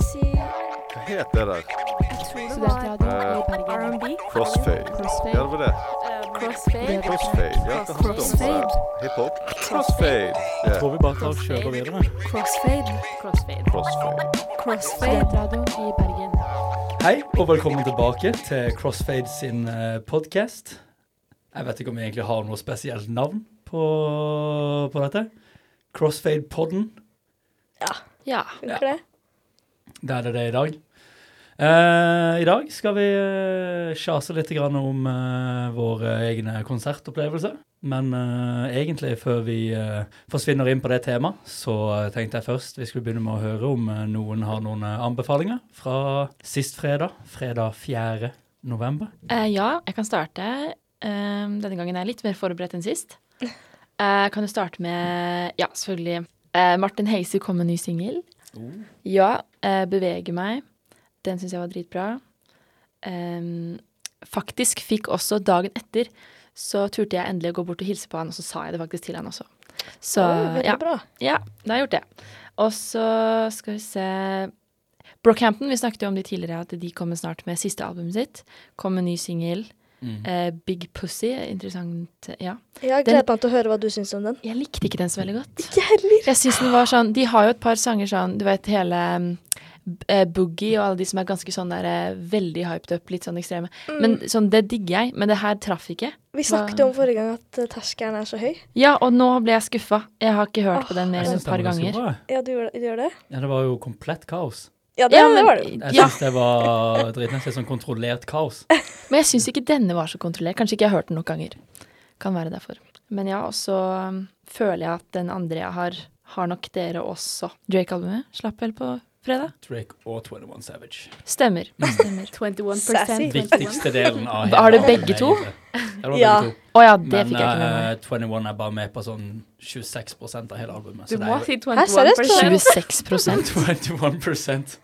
Si Hva het det der? Jeg tror det Eh, Bergen. R&B. Crossfade. Crossfade. Ja, det var det. Crossfade. Crossfade. Ja, det handlet om? Crossfade. Hiphop? Crossfade. Jeg tror vi bare tar og kjører videre. Crossfade. Crossfade. crossfade. I Bergen. Hei, og velkommen tilbake til Crossfade sin podkast. Jeg vet ikke om vi egentlig har noe spesielt navn på, på dette. Crossfade-podden. Ja. Funker det? Det er det det i dag. Eh, I dag skal vi uh, sjase litt grann om eh, våre egne konsertopplevelser. Men eh, egentlig før vi eh, forsvinner inn på det temaet, så eh, tenkte jeg først vi skulle begynne med å høre om eh, noen har noen eh, anbefalinger fra sist fredag, fredag 4. november. Eh, ja, jeg kan starte. Eh, denne gangen er jeg litt mer forberedt enn sist. Eh, kan jo starte med, ja, selvfølgelig eh, Martin Heise kom med en ny singel. Ja, eh, bevege meg. Den syns jeg var dritbra. Em, faktisk fikk også dagen etter så turte jeg endelig å gå bort og hilse på han, og så sa jeg det faktisk til han også. Så oh, ja, bra. ja, da har jeg gjort det. Og så skal vi se Brockhampton, vi snakket jo om de tidligere, at de kommer snart med siste albumet sitt. Kom med ny singel. Eh, Big Pussy. Interessant. Ja. Jeg gleder meg til å høre hva du syns om den. Jeg likte ikke den så veldig godt. Ikke heller. Jeg synes den var sånn De har jo et par sanger sånn, du vet hele um, eh, Boogie og alle de som er ganske sånn der eh, veldig hyped up, litt sånn ekstreme. Men sånn, det digger jeg, men det her traff ikke. Vi snakket jo om forrige gang at eh, terskelen er så høy. Ja, og nå ble jeg skuffa. Jeg har ikke hørt på den mer enn et par ganger. Ja, du du gjør det? Ja, det var jo komplett kaos. Ja, det, Ja, det var det. Jeg Ja. syns det var dritnice. Sånn kontrollert kaos. Men jeg syns ikke denne var så kontrollert. Kanskje ikke jeg har hørt den nok ganger. Kan være derfor. Men ja, og så um, føler jeg at den andre jeg har, har nok dere også. Drake-albumet slapp vel på fredag? Drake og 21 Savage. Stemmer. Stemmer. 21 Sassy. Viktigste delen av Har du hele begge to? Ja, begge to. Å ja, det Men fikk jeg ikke med meg. Uh, 21 er bare med på sånn 26% av hele albumet. Du må si Hæ, seriøst? 21 26 jo 21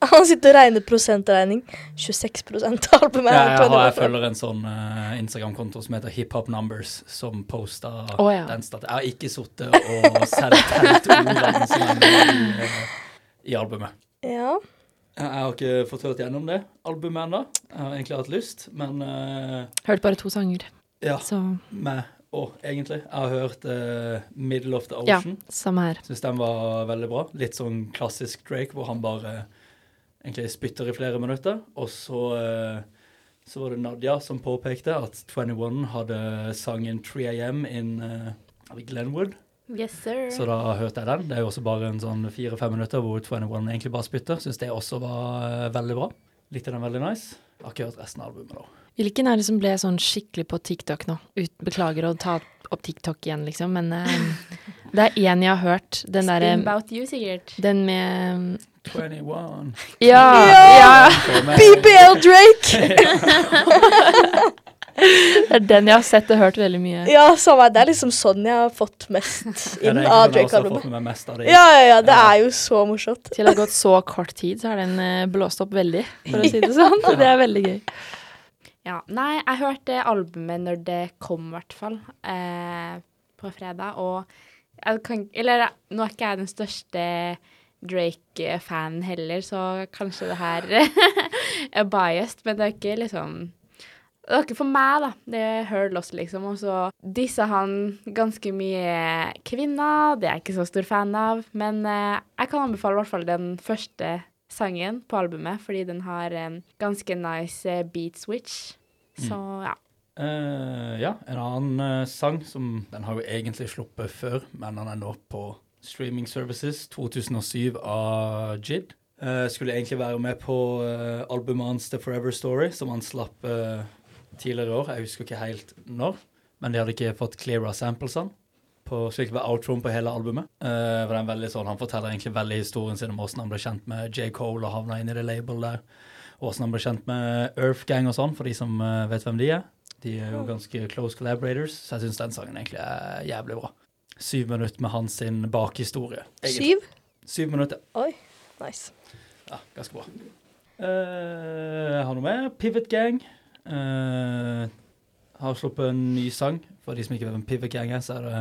Han sitter og regner prosentregning. 26 av albumet ja, er jeg, har, jeg følger en sånn uh, Instagram-konto som heter Hiphop Numbers, som posta oh, ja. den staten. Jeg har ikke sittet og selv telt ordene som er med i, eh, albumet. Ja. Jeg har ikke fått hørt gjennom det albumet ennå. Jeg har egentlig hatt lyst, men uh, Hørt bare to sanger, ja, så Med og egentlig. Jeg har hørt uh, Middle of the Ocean'. ja, samme her. Syns den var veldig bra. Litt sånn klassisk Drake, hvor han bare egentlig spytter i flere minutter. Og så, uh, så var det Nadia som påpekte at 21 hadde sangen 3AM in uh, Glenwood. Yes, sir. Så da hørte jeg den. Det er jo også bare en sånn fire-fem minutter hvor 21 egentlig bare spytter. Syns det også var eh, veldig bra. Likte den veldig nice. Har ikke hørt resten av albumet, da. Hvilken er det som ble sånn skikkelig på TikTok nå? Ut, beklager å ta opp TikTok igjen, liksom, men eh, det er én jeg har hørt. Den derre Spin about you, sikkert. Den med 21. Ja! ja. ja! BBL Drake! Det er den jeg har sett og hørt veldig mye. Ja, samme. Det er liksom sånn jeg har fått mest Ja, inn det er av har Drake-albumet. Ja, ja, ja. Det Ja. er jo så morsomt. Til det har gått så kort tid, så har den eh, blåst opp veldig, for å si det sånn. Og det er veldig gøy. Ja. Nei, jeg hørte albumet når det kom, i hvert fall. Eh, på fredag. Og jeg kan Eller nå er ikke jeg den største Drake-fanen heller, så kanskje det her er biased, men det er ikke liksom det var ikke for meg, da. Det er loss, liksom. Og så dissa han ganske mye kvinner. Det er jeg ikke så stor fan av. Men eh, jeg kan anbefale i hvert fall den første sangen på albumet, fordi den har en ganske nice eh, beat switch. Så ja. Uh, ja, en annen eh, sang som Den har jo egentlig sluppet før, men den er nå på streaming services. 2007 av Jid. Uh, skulle egentlig være med på uh, albumet hans The Forever Story, som han slapp eh, tidligere år. Jeg husker ikke helt når, men de hadde ikke fått cleara samplesene. På, slik var outroen på hele albumet. Uh, for det er en veldig sånn, Han forteller egentlig veldig historien sin om hvordan han ble kjent med J. Cole og havna inn i det label der. Og hvordan han ble kjent med Earth Gang og sånn, for de som eh, vet hvem de er. De er jo ganske close collaborators, så jeg syns den sangen egentlig er jævlig bra. Syv minutter med hans sin bakhistorie. egentlig. Syv? Syv minutter. Oi, nice. Ja, ganske bra. Uh, jeg har noe mer. Pivot Gang. Eh, har sluppet en ny sang. For de som ikke vet hvem Pivot Gang er, så er det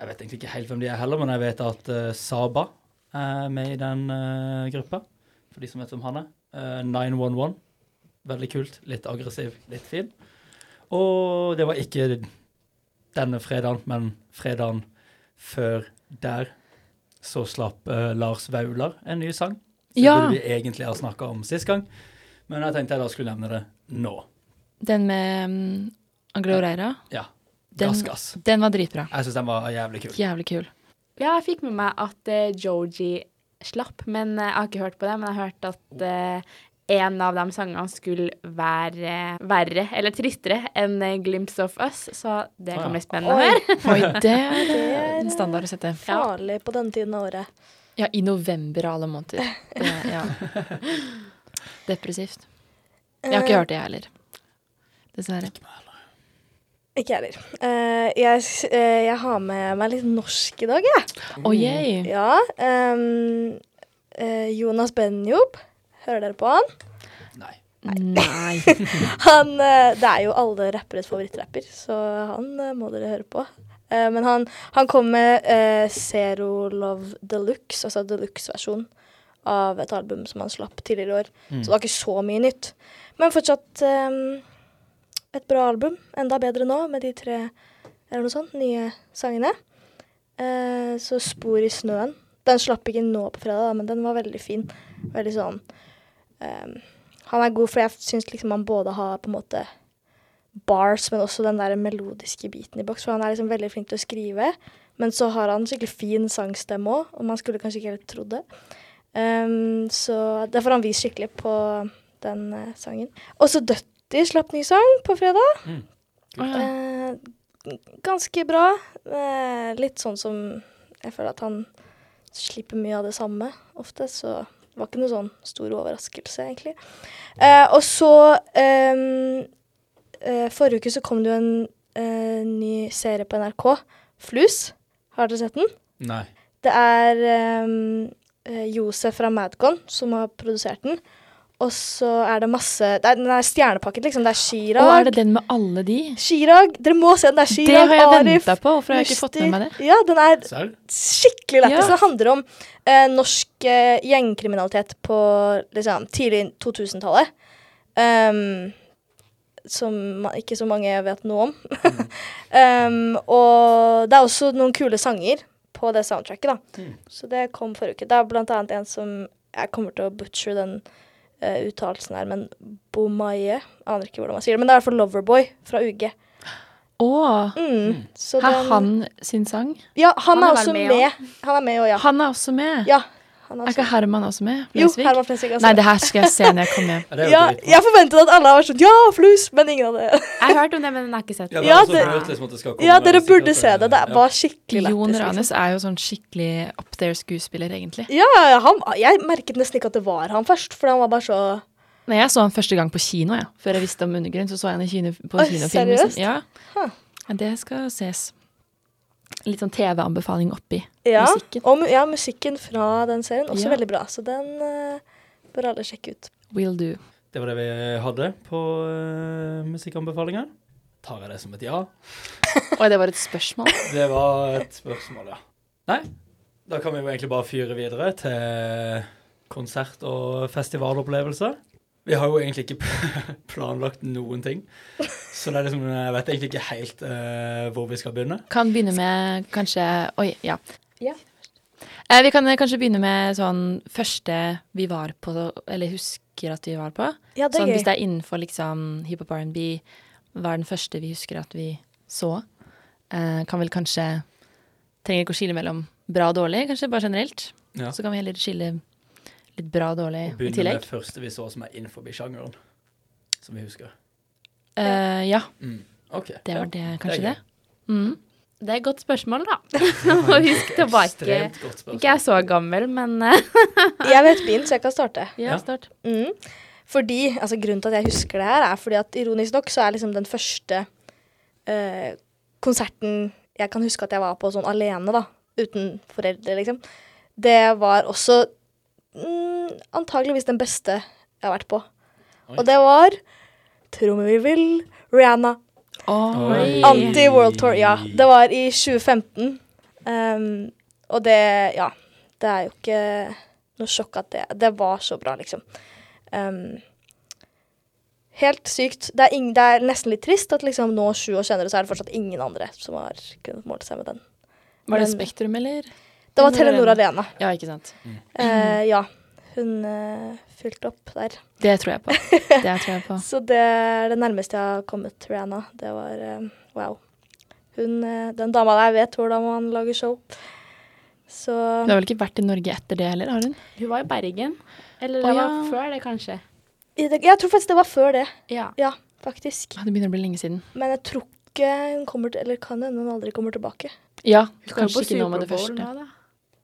Jeg vet egentlig ikke helt hvem de er heller, men jeg vet at uh, Saba er med i den uh, gruppa. for de som vet hvem han er. Uh, 911. Veldig kult. Litt aggressiv, litt fin. Og det var ikke denne fredagen, men fredagen før der så slapp Lars Vaular en ny sang. Så Ja. Burde vi egentlig ha snakka om sist gang, men jeg tenkte jeg da skulle nevne det nå. Den med um, Angloreira. Ja. Den- Gass, gass. Den var dritbra. Jeg syns den var jævlig kul. Jævlig kul. Ja, jeg fikk med meg at uh, Joji slapp, men uh, jeg har ikke hørt på det. Men jeg har hørt at uh, en av de sangene skulle være verre, eller tristere, enn 'Glimpse of Us', så det Ah, ja. kan bli spennende å høre. Oi, det er, en standard å sette. Farlig på denne tiden av året. Ja, i november av alle måneder. Det, ja. Depressivt. Jeg har ikke hørt det, jeg heller. Dessverre. Ikke meg heller. Eh, jeg, s- eh, jeg har med meg litt norsk i dag, jeg. Oh, yay. Ja. um, uh, Jonas Benjob. Hører dere på han? Nei. Nei. han det er jo alle rapperes favorittrapper, så han må dere høre på. Eh, men han, han kom med Zero Love Deluxe, altså deluxe-versjon av et album som han slapp tidligere i år. Mm. Så det var ikke så mye nytt. Men fortsatt eh, et bra album. Enda bedre nå med de tre eller noe sånt, nye sangene. Eh, så Spor i snøen. Den slapp ikke nå på fredag, da, men den var veldig fin. Veldig sånn eh, Han er god, for jeg syns liksom han både har på en måte bars, men også den der melodiske biten i boks. For han er liksom veldig flink til å skrive. Men så har han skikkelig fin sangstemme òg, og man skulle kanskje ikke helt trodd det. Um, så det får han vist skikkelig på den uh, sangen. Og så Døtti slapp ny sang på fredag. Mm. Eh, ganske bra. Eh, litt sånn som Jeg føler at han slipper mye av det samme ofte, så det var ikke noe sånn stor overraskelse, egentlig. Eh, og så ehm, eh, Forrige uke så kom det jo en eh, ny serie på NRK, Flus. Har dere sett den? Nei. Det er ehm, eh, Josef fra Madcon som har produsert den. Og så er det masse det er, Den er stjernepakket, liksom. Det er Chirag. Og er det den med alle de? Chirag. Dere må se den. Det er Det har jeg Arif, venta på. Hvorfor har jeg ikke fått med meg det? Ja, den er skikkelig lættis. Ja. Det handler om eh, norsk eh, gjengkriminalitet på liksom, tidlig 2000-tallet. Um, som ikke så mange vet noe om. um, og det er også noen kule sanger på det soundtracket, da. Mm. Så det kom forrige uke. Det er blant annet en som Jeg kommer til å butcher den uh, uttalelsen her, men Bomaye Aner ikke hvordan man sier det, men det er i hvert fall Loverboy fra UG. Å, Mm, er han sin sang? Ja, han, Han er er, også med med. Han er med òg, ja. Han er også med. Ja, han er Er ikke. Herman også med? Jo, Flesvig? Herman Flesvig. også. Nei, det her skal jeg se når jeg kommer hjem. Ja, jo ja, jeg forventet at alle var sånn Ja, flus! Men ingen av det. Jeg har hørt om det, men den har ikke sett Ja, det, Ja, det- liksom at det skal komme Ja, dere burde se det. Det var skikkelig Jon lættis. Ranes Liksom. er jo sånn skikkelig up there-skuespiller, egentlig. Ja, ja, han, jeg merket nesten ikke at det var han først, for han var bare så Nei, jeg så han første gang på kino, ja. Før jeg visste om Undergrunn, så så jeg han i kino, på Oi, kinofilm. seriøst? Ja. Huh. ja, det skal ses. Litt sånn TV-anbefaling oppi Ja, musikken. og ja, musikken fra den serien også Ja. veldig bra. Så den uh, bør alle sjekke ut. Will do. Det var det vi hadde på uh, musikkanbefalinger. Tar jeg det som et ja? Oi, det var et spørsmål. Det var et spørsmål, ja. Nei, da kan vi jo egentlig bare fyre videre til konsert- og festivalopplevelser. Vi har jo egentlig ikke planlagt noen ting, så det er liksom, jeg vet egentlig ikke helt uh, hvor vi skal begynne. Kan begynne med kanskje Oi, ja. Ja. Eh, vi kan kanskje begynne med sånn første vi var på, eller husker at vi var på. Ja, det er Sånn gøy. hvis det er innenfor liksom hiphop R&B, hva er den første vi husker at vi så? Eh, kan vel kanskje Trenger ikke å skille mellom bra og dårlig, kanskje bare generelt. Ja. Så kan vi heller skille litt bra og dårlig i tillegg. tillegg. med det første vi så som er innenfor sjangeren, som vi husker. Uh, ja, Mm. Okay. det var det, kanskje det det. er Mm. Det er et godt spørsmål, da. Må huske tilbake. Ikke jeg er så gammel, men eh, Jeg vet begynt, så jeg kan starte. Ja, start. Mm. Fordi, altså Grunnen til at jeg husker det her, er fordi at ironisk nok så er liksom den første eh, konserten jeg kan huske at jeg var på sånn alene, da, uten foreldre, liksom, det var også mm, antageligvis den beste jeg har vært på. Oi. Og det var trommevirvel Rihanna. Anti-World Tour, ja. Det var i 2015. Um, og det, ja Det er jo ikke noe sjokk at det Det var så bra, liksom. Um, helt sykt. Det er, ing, det er nesten litt trist at liksom nå, sju år senere, så er det fortsatt ingen andre som har kunnet måle seg med den. Var det Men- Spektrum, eller? Det var Telenor Arena. Ja, ikke sant. Eh, ja. Hun uh, fylte opp der. Det tror jeg på. Det tror jeg på. Så det er det nærmeste jeg har kommet Rihanna. Det var uh, wow. Hun, uh, den dama der vet hvordan man lager show. Så Du har vel ikke vært i Norge etter det heller, har hun? Hun var i Bergen. Eller det var ja. før det, kanskje. jeg tror faktisk det var før det. Ja. Ja, faktisk. Det begynner å bli lenge siden. Men jeg tror ikke hun kommer til Eller kan hende hun aldri kommer tilbake. Ja, kanskje ikke nå med det første. nå, da.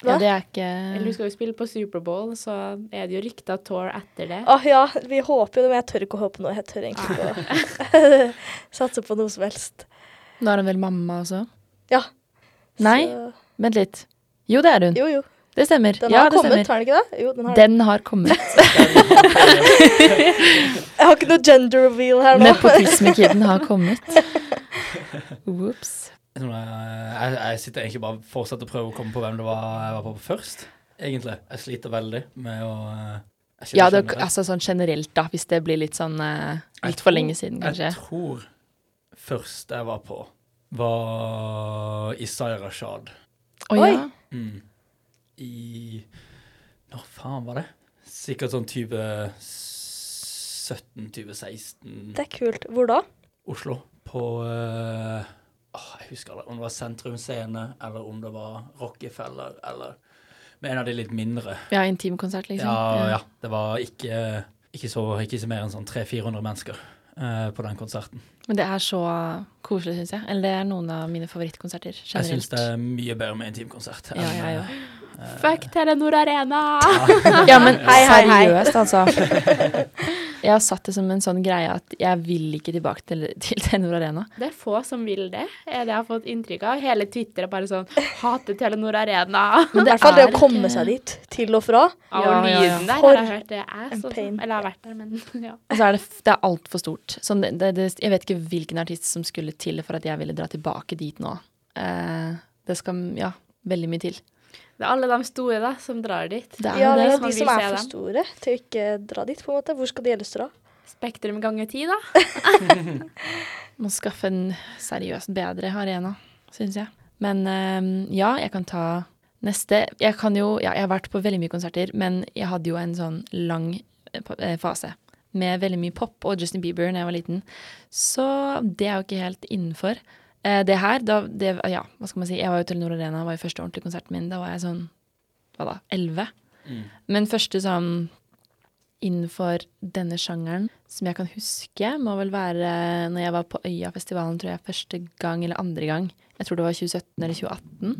Ja, det er ikke Eller hun skal jo spille på Superbowl, så er det jo rykta tour etter det. Åh ja, vi håper jo det, men jeg tør ikke å håpe noe. Jeg tør egentlig ikke å satse på noe som helst. Nå er hun vel mamma også? Ja. Nei, Så, vent litt. Jo, det er hun. jo, jo. Det stemmer. Den ja, har det kommet, har den ikke det? Jo, den har. Den har kommet. Jeg har ikke noe gender reveal her nå. Nepotisme-kiden har kommet. Ops. Jeg, jeg sitter egentlig bare fortsatt og prøver å komme på hvem det var jeg var på først. Egentlig. Jeg sliter veldig med å eh, Ja, det, altså sånn generelt, da, hvis det blir litt sånn eh, litt for lenge siden, kanskje. Jeg tror først jeg var på, var Isaiah Rashad. Oi! Oi. Mm. I Når faen var det? Sikkert sånn 2017-2016 Det er kult. Hvor da? Oslo. På åh, Jeg husker aldri om det var Sentrum Scene, eller om det var Rockefeller, eller med en av de litt mindre. Ja, intimkonsert, liksom. Ja, ja. Det var ikke, ikke, så, ikke så mer enn sånn 300-400 mennesker eh, på den konserten. Men det er så koselig, syns jeg. Eller det er noen av mine favorittkonserter Jeg generelt. syns det er mye bedre med intimkonsert. Ja, ja, ja. òg. Fuck Telenor Arena! Ja, men Hei, hei, hei. seriøst, altså. Jeg har satt det som en sånn greie at jeg vil ikke tilbake til, til Telenor Arena. Det er få som vil det, er det jeg har fått inntrykk av. Hele Twitter er bare sånn Hater Telenor Arena. Men det hvert fall det er å komme seg dit, til og fra. Ja, Ja, og ja, ja. lyden der har jeg hørt det er så. Eller jeg har vært der, men ja. Og så er det, det er altfor stort. Sånn, det, det, det, jeg vet ikke hvilken artist som skulle til for at jeg ville dra tilbake dit nå. Eh, det skal ja, veldig mye til. Det er alle de store da, som drar dit. Det er Ja, det. det er de som er for dem. store til å ikke dra dit, på en måte. Hvor skal de ellers dra? Spektrum ganger ti, da. Må skaffe en seriøst bedre arena, syns jeg. Men eh, ja, jeg kan ta neste. Jeg kan jo Ja, jeg har vært på veldig mye konserter, men jeg hadde jo en sånn lang eh, eh, fase med veldig mye pop og Justin Bieber da jeg var liten. Så det er jo ikke helt innenfor. Eh, det her, da det, Ja, hva skal man si. Jeg var jo til Nord Arena, var jo første ordentlige konserten min. Da var jeg sånn Hva da? Elleve? Mm. Men første sånn innenfor denne sjangeren som jeg kan huske, må vel være når jeg var på Øyafestivalen, tror jeg, første gang eller andre gang. Jeg tror det var 2017 eller 2018.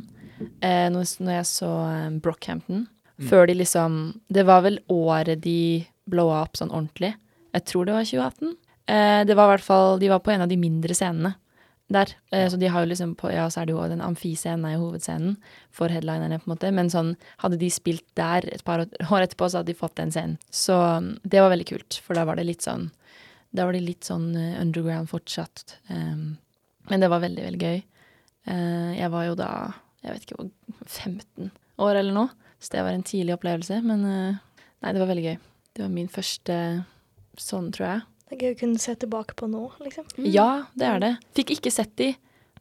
Eh, når, når jeg så eh, Brockhampton. Mm. Før de liksom Det var vel året de blowa opp sånn ordentlig. Jeg tror det var 2018. Eh, det var i hvert fall De var på en av de mindre scenene der. Eh, Ja. Så de har jo liksom på Ja, så er det jo den amfiscenen er jo hovedscenen for headlinerne, på en måte. Men sånn, hadde de spilt der et par år etterpå, så hadde de fått den scenen. Så um, det var veldig kult, for da var det litt sånn Da var det litt sånn eh, underground fortsatt. Um, men det var veldig, veldig gøy. Uh, jeg var jo da, jeg vet ikke hvor, 15 år eller noe, så det var en tidlig opplevelse. Men uh, nei, det var veldig gøy. Det var min første sånn, tror jeg. Det er gøy å kunne se tilbake på nå, liksom. Ja, det er det. Fikk ikke sett de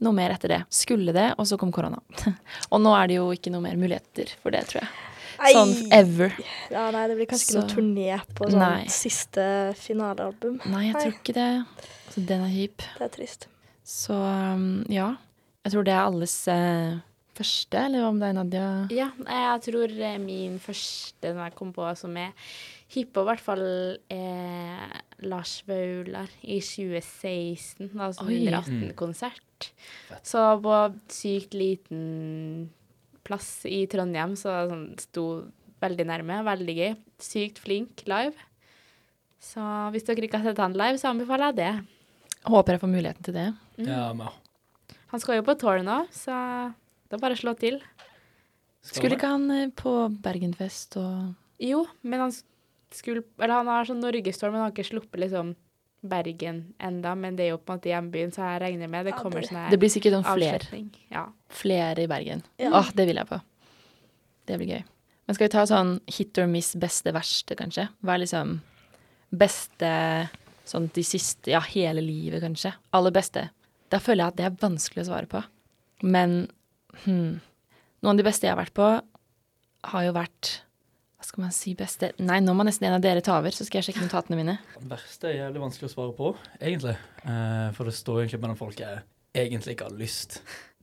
noe mer etter det. Skulle det, og så kom korona. og nå er det jo ikke noe mer muligheter for det, tror jeg. Sånn ever. Ja, nei, det blir kanskje ikke noe turné på sånn Nei. siste finalealbum. Nei, jeg Nei. tror ikke det. Så den er kjip. Det er trist. Så um, ja. Jeg tror det er alles eh, første, eller om det er Nadia Ja, jeg tror eh, min første når jeg kom på som er hiphop, i hvert fall eh, Lars Vaular i 2016. Da som 118-konsert. Så på sykt liten plass i Trondheim, så sånn, sto veldig nærme. Veldig gøy. Sykt flink live. Så hvis dere ikke har sett han live, så anbefaler jeg det. Håper jeg får muligheten til det. Mm. Ja, men Han skal jo på tour nå, så det er bare å slå til. Skulle ikke han eh, på Bergenfest og Jo, men han skulle Eller han har sånn norgestour, men han har ikke sluppet liksom Bergen enda, men det er jo på en måte hjembyen, så jeg regner med det kommer sånn her Det blir sikkert sånn flere. Ja. Flere i Bergen. Ja. Åh, det vil jeg på. Det blir gøy. Men skal vi ta sånn hit or miss, beste, verste, kanskje? Hva er liksom beste sånn de siste Ja, hele livet, kanskje. Aller beste. Da føler jeg at det er vanskelig å svare på. Men hmm, noen av de beste jeg har vært på, har jo vært Hva skal man si beste Nei, nå må nesten en av dere ta over, så skal jeg sjekke notatene mine. Det verste er jævlig vanskelig å svare på, egentlig. Eh, for det står egentlig mellom folk jeg egentlig ikke har lyst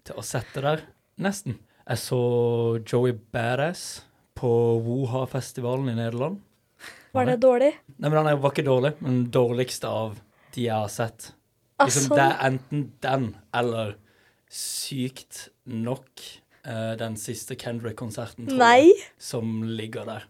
til å sette der. Nesten. Jeg så Joey Badass på Woha-festivalen i Nederland. Var det dårlig? Nei, men Han er- var ikke dårlig, men dårligste av de jeg har sett. Liksom, Altså, Det er enten den eller sykt nok uh, den siste Kendrick-konserten som ligger der.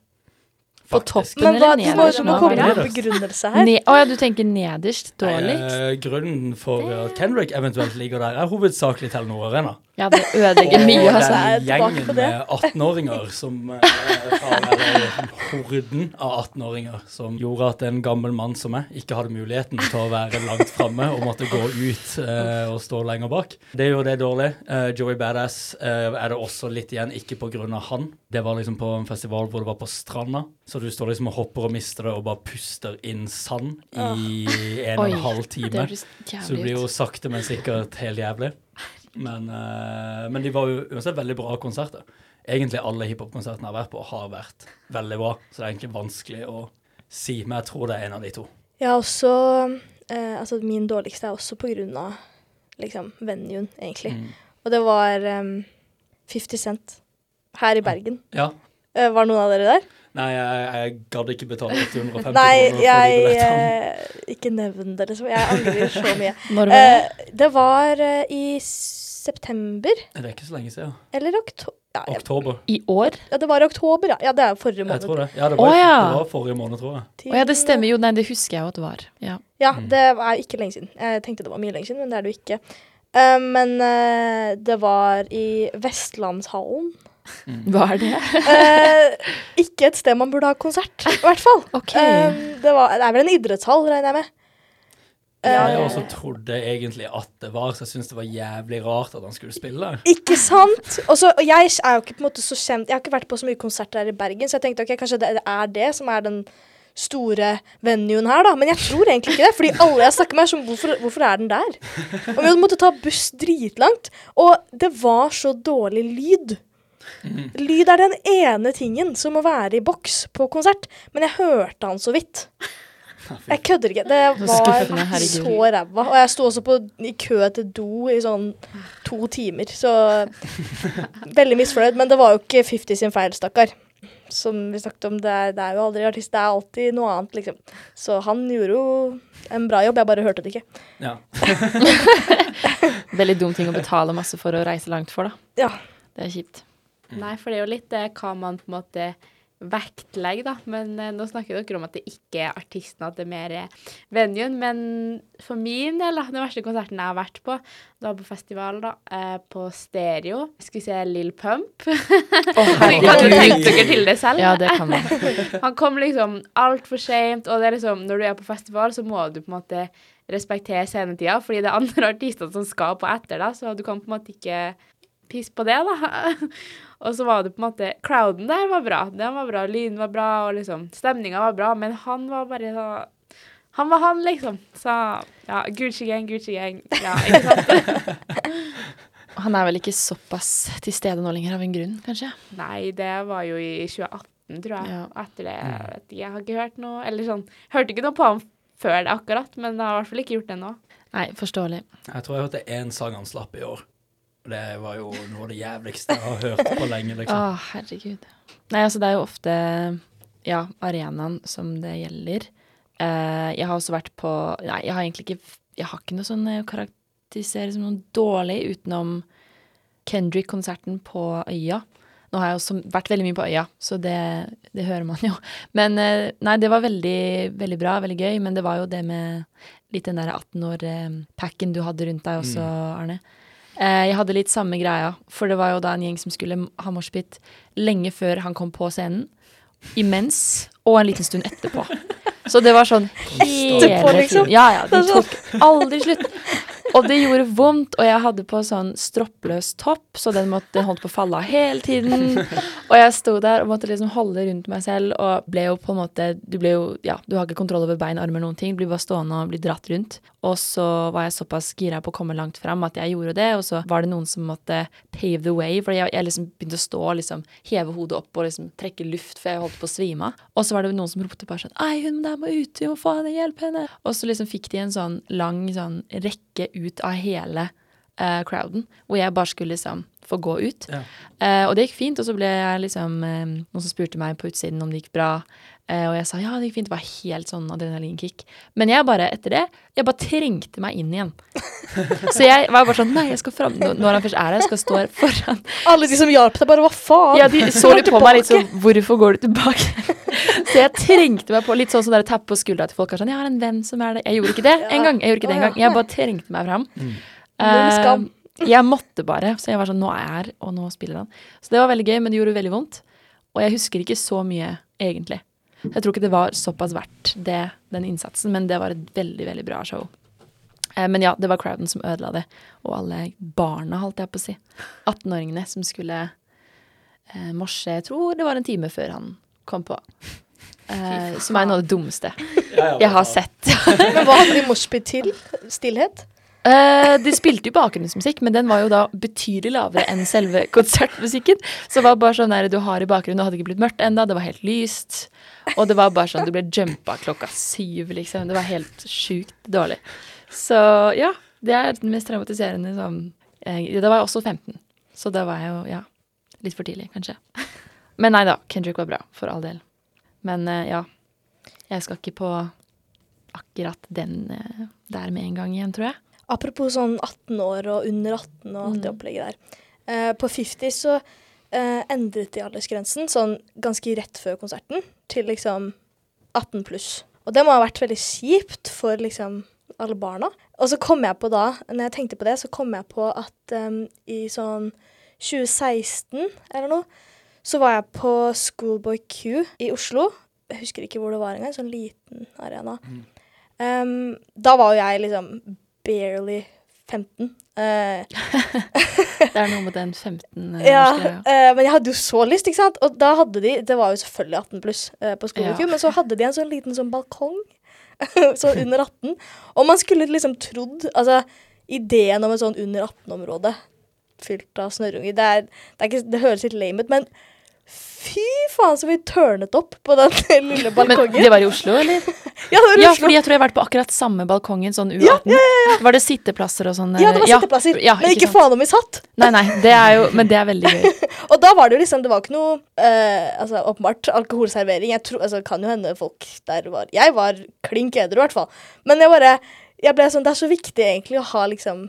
På toppen Men hva, eller du må, nederst? du må komme med en begrunnelse her. Ne oh, ja, du tenker nederst? Nei, Dårligst? eh, grunnen for at Kendrick eventuelt ligger der, er hovedsakelig Telenor Arena. Ja, det ødelegger mye, Og altså. den gjengen med 18-åringer som eh, Horden av 18-åringer som gjorde at en gammel mann som meg ikke hadde muligheten til å være langt framme og måtte gå ut eh, og stå lenger bak. Det gjorde det dårlig. Eh, Joey Badass eh, er det også litt igjen, ikke av han. Det var liksom på en festival hvor det var på stranda, så du står liksom og hopper og mister det og bare puster inn sand i en og en halv time. Så det blir jo sakte, men sikkert helt jævlig. Men, eh, men de var jo uansett veldig bra konserter. Egentlig alle hiphop-konsertene jeg har vært på, har vært veldig bra. Så det er egentlig vanskelig å si, men jeg tror det er en av de to. Jeg også eh, Altså, min dårligste er også på grunn av liksom venuen, egentlig. Mm. Og det var um, 50 Cent her i Bergen. Ja. Eh, var noen av dere der? Nei, jeg, jeg gadd ikke betale 850 Nei, jeg eh, Ikke nevn det, liksom. Jeg angrer så mye. Når var det? Uh, det var uh, i september. Det er ikke så lenge siden. Eller oktober. Ja, jeg- Oktober. I år? ja, det var i oktober, ja. Ja, det er forrige Jeg tror det. Ja, det var, Å, ja. det var forrige måned, tror jeg. Til- Å ja, det stemmer jo. Nei, det husker jeg jo at det var. Ja. Ja, Mm. det er ikke lenge siden. Jeg tenkte det var mye lenge siden, men det er det jo ikke. Uh, men uh, det var i Vestlandshallen. Hva er det? uh, ikke et sted man burde ha konsert, i hvert fall. Okay. Eh, det, var, det er vel en idrettshall, regner jeg med. Ja, Eh, jeg også trodde egentlig at det var, så jeg syntes det var jævlig rart at han skulle spille. Ikke sant? Også, og jeg er jo ikke på en måte så kjent Jeg har ikke vært på så mye konserter her i Bergen, så jeg tenkte ok, kanskje det er det som er den store venuen her, da. Men jeg tror egentlig ikke det. Fordi alle jeg snakker med, er sånn hvorfor, hvorfor er den der? Og vi måtte ta buss dritlangt. Og det var så dårlig lyd. Lyd er den ene tingen som må være i boks på konsert. Men jeg hørte han så vidt. Jeg kødder ikke. Det var så ræva. Og jeg sto også på, i kø til do i sånn to timer, så Veldig misfornøyd. Men det var jo ikke 50 sin feil, stakkar. Som vi snakket om, det er, det er jo aldri artist, det er alltid noe annet, liksom. Så han gjorde jo en bra jobb, jeg bare hørte det ikke. Ja. Veldig dum ting å betale masse for å reise langt for, da. Ja. Det er kjipt. Nei, for det er jo litt det hva man på en måte vektlegger, da. Men eh, nå snakker dere om at det ikke er artisten, at det er mer er venuen. Men for min del, da, den verste konserten jeg har vært på, det var på festival, da, eh, på Stereo. Skal vi se Lill Pump. Oh, Kan du tenke dere til det selv? Ja, det kan man. Han kom liksom altfor seint, og det er liksom, når du er på festival, så må du på en måte respektere scenetida, fordi det er andre artister som skal på etter deg, så du kan på en måte ikke pisse på det, da. og så var det på en måte Crowden der var bra. Den var bra, lyden var bra, og liksom Stemninga var bra, men han var bare så Han var han, liksom. Så ja, Gucci gang, Gucci gang. Ja, ikke sant? Han er vel ikke såpass til stede nå lenger av en grunn, kanskje? Nei, det var jo i 2018, tror jeg. Ja. Etter det, jeg vet jeg har ikke hørt noe Eller sånn Hørte ikke noe på ham før det akkurat, men jeg har i hvert fall ikke gjort det nå. Nei, forståelig. Jeg tror jeg hørte én sang han slapp i år. Det var jo noe av det jævligste jeg har hørt på lenge, Å, oh, herregud. Nei, altså, det er jo ofte ja, arenaen som det gjelder. Uh, jeg har også vært på Nei, jeg har egentlig ikke Jeg har ikke noe sånn å karakterisere som noe dårlig utenom Kendrick-konserten på Øya. Nå har jeg også vært veldig mye på Øya, så det, det hører man jo. Men uh, nei, det var veldig, veldig bra, veldig gøy, men det var jo det med litt den der 18 år-packen du hadde rundt deg også, Arne. Eh, jeg hadde litt samme greia, for det var jo da en gjeng som skulle ha moshpit lenge før han kom på scenen. Imens, og en liten stund etterpå. Så det var sånn hele liksom? tiden. Ja, ja. De Det sånn- tok aldri slutt. Og det gjorde vondt, og jeg hadde på sånn stroppløs topp, så den, måtte, den holdt på å falle av hele tiden. Og jeg sto der og måtte liksom holde rundt meg selv, og ble jo på en måte Du jo, ja, du har ikke kontroll over bein, armer, noen ting. Du blir bare stående og blir dratt rundt. Og så var jeg såpass gira på å komme langt fram at jeg gjorde det, og så var det noen som måtte pave the way, for jeg, jeg liksom begynte å stå og liksom heve hodet opp og liksom trekke luft, for jeg holdt på å svime av. Og så var det noen som ropte bare sånn Ei, hun der må ut, vi må få henne, hjelp henne. Og så liksom fikk de en sånn lang sånn rekke ut av hele uh, crowden, hvor jeg bare skulle liksom få gå ut. Ja. Uh, og det gikk fint, og så ble jeg liksom uh, Noen som spurte meg på utsiden om det gikk bra. Eh, og jeg sa ja, det gikk fint. Det var helt sånn adrenalinkick. Men jeg bare, etter det, jeg bare trengte meg inn igjen. så jeg var bare sånn Nei, jeg skal fram Når han først er her, jeg skal stå her foran. Alle de som hjalp deg, bare hva faen? Ja, de så litt på meg litt sånn Hvorfor går du tilbake? så jeg trengte meg på litt sånn sånn der tapp på skuldra til folk. er Sånn, jeg har en venn som er det. Jeg gjorde ikke det en gang. Jeg gjorde ikke det en gang. Jeg bare trengte meg fram. Mm. Eh, jeg måtte bare. Så jeg var sånn Nå er jeg her, og nå spiller han. Så det var veldig gøy, men det gjorde veldig vondt. Og jeg husker ikke så mye, egentlig. Jeg tror ikke det var såpass verdt det, den innsatsen, men det var et veldig, veldig bra show. Eh, Men ja, det var crowden som ødela det, og alle barna, holdt jeg på å si. 18-åringene som skulle eh, morse, jeg tror det var en time før han kom på. Eh, som er noe av det dummeste jeg har sett. Men hva hadde de moshpit til? Stillhet? Eh, de spilte jo bakgrunnsmusikk, men den var jo da betydelig lavere enn selve konsertmusikken. Så det var bare sånn der du har i bakgrunnen, det hadde ikke blitt mørkt enda, det var helt lyst. Og det var bare sånn, du ble jumpa klokka syv, liksom. Det var helt sjukt dårlig. Så ja, det er den mest traumatiserende som Da var jeg også 15, så da var jeg jo, ja, litt for tidlig, kanskje. Men nei da, Kendrick var bra, for all del. Men eh, ja, jeg skal ikke på akkurat den eh, der med en gang igjen, tror jeg. Apropos sånn 18 år og under 18 og alt det Mm. opplegget der. Eh, på 50 så eh, endret de aldersgrensen sånn ganske rett før konserten til liksom 18 pluss. Og det må ha vært veldig kjipt for liksom alle barna. Og så kom jeg på da, når jeg tenkte på det, så kom jeg på at um, i sånn 2016 eller noe, så var jeg på Schoolboy Q i Oslo. Jeg husker ikke hvor det var engang, sånn liten arena. Em, da var jo jeg liksom barely 15. Uh, Det er noe med den 15 eh, ja, norske eh, men jeg hadde jo så lyst, ikke sant? Og da hadde de Det var jo selvfølgelig 18 pluss uh, på Skoleku, Ja. men så hadde de en sånn liten sånn balkong. så under 18. Og man skulle liksom trodd Altså, ideen om et sånn under 18-område fylt av snørrunger det, det, det høres litt lame ut, men fy faen så vi turnet opp på den lille balkongen. Men det var i Oslo, eller? ja, det var i Ja, Oslo. fordi jeg tror jeg har vært på akkurat samme balkongen, sånn U18. Ja, ja, Var det sitteplasser og sånn? Ja, det var sitteplasser, ja, men ikke sant? faen om vi satt. Nei, nei, det er jo Men det er veldig gøy. Og da var det jo liksom Det var ikke noe uh, Altså åpenbart alkoholservering. Jeg tror, altså Kan jo hende folk der var Jeg var klink edru, i hvert fall. Men jeg bare Jeg ble sånn Det er så viktig egentlig å ha liksom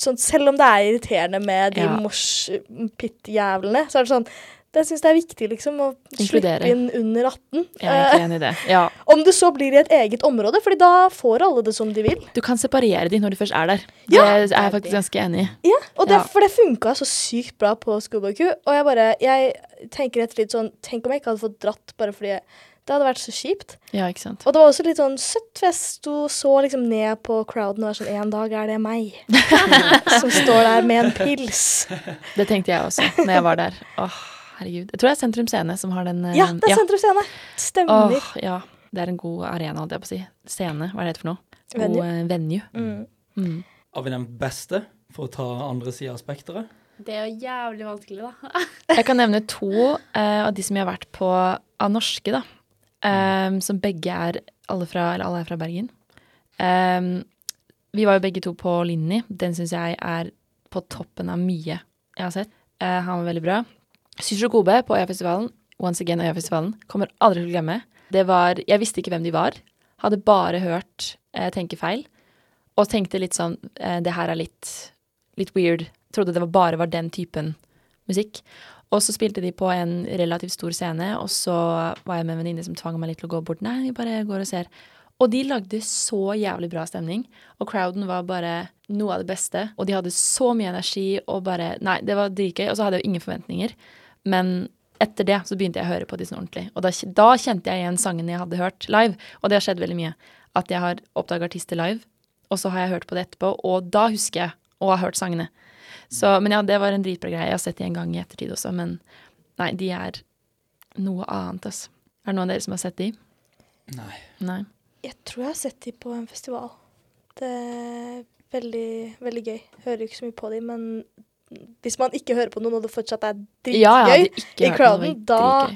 Sånn selv om det er irriterende med de Ja. moshpit-jævlene, så er det sånn Jeg syns det er viktig liksom å Inkludere. slippe inn under 18. Jeg er egentlig Eh, enig i det. Ja. om det så blir i et eget område, Fordi da får alle det som de vil. Du kan separere de når du først er der. Ja, er det er jeg faktisk ganske enig i. Ja, og det, Ja. For det funka så sykt bra på Q. Og jeg bare Jeg tenker etter litt sånn Tenk om jeg ikke hadde fått dratt bare fordi det hadde vært så kjipt. Ja, ikke sant. Og det var også litt sånn søtt, for jeg sto, så liksom ned på crowden og var sånn En dag er det meg som står der med en pils. Det tenkte jeg også når jeg var der. Åh, herregud. Jeg tror det er Sentrum Scene som har den. eh, Ja, det er Sentrum Scene. Stemmer. Åh, ja. Det er en god arena, holdt jeg på å si. Scene, hva er det heter for noe? God Venue. eh, venue. Mm. Mm. Har vi den beste, for å ta andre sida av spekteret? Det er jo jævlig vanskelig, da. Jeg kan nevne to uh, av de som jeg har vært på av norske, da. Um, som begge er alle fra, eller alle er fra Bergen. Um, vi var jo begge to på Linni. Den syns jeg er på toppen av mye jeg har sett. Uh, han var veldig bra. Syrsjo Kobe på Øyafestivalen. Once again Øyafestivalen. Kommer aldri til å glemme. Det var Jeg visste ikke hvem de var. Hadde bare hørt eh, Tenke feil. Og tenkte litt sånn eh, Det her er litt, litt weird. Trodde det var bare var den typen musikk. Og så spilte de på en relativt stor scene, og så var jeg med en venninne som tvang meg litt til å gå bort. Nei, vi bare går og ser. Og de lagde så jævlig bra stemning, og crowden var bare noe av det beste. Og de hadde så mye energi og bare Nei, det var dritgøy. Og så hadde jeg jo ingen forventninger. Men etter det så begynte jeg å høre på de sånn ordentlig. Og da, da kjente jeg igjen sangene jeg hadde hørt live, og det har skjedd veldig mye. At jeg har oppdaga artister live, og så har jeg hørt på det etterpå, og da husker jeg å ha hørt sangene. Så, men ja, det var en dritbra greie. Jeg har sett de en gang i ettertid også, men nei, de er noe annet, altså. Er det noen av dere som har sett de? Nei. Nei. Jeg tror jeg har sett de på en festival. Det er veldig, veldig gøy. Hører ikke så mye på de, men hvis man ikke hører på noen, og det fortsatt er dritgøy, Ja, ja, i det crowden, da-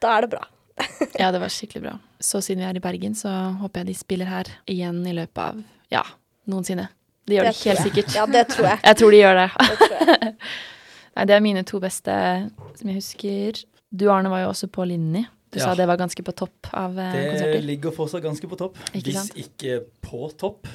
da er det bra. Ja, det var skikkelig bra. Så siden vi er i Bergen, så håper jeg de spiller her igjen i løpet av, ja, noensinne. Det gjør de tror helt jeg. sikkert. Ja, det tror jeg. Jeg tror de gjør det. Det. Nei, det er mine to beste som jeg husker. Du Arne var jo også på Linni. Du Ja. sa det var ganske på topp av eh, Det konserter. ligger fortsatt ganske på topp. Ikke Hvis sant? ikke på topp.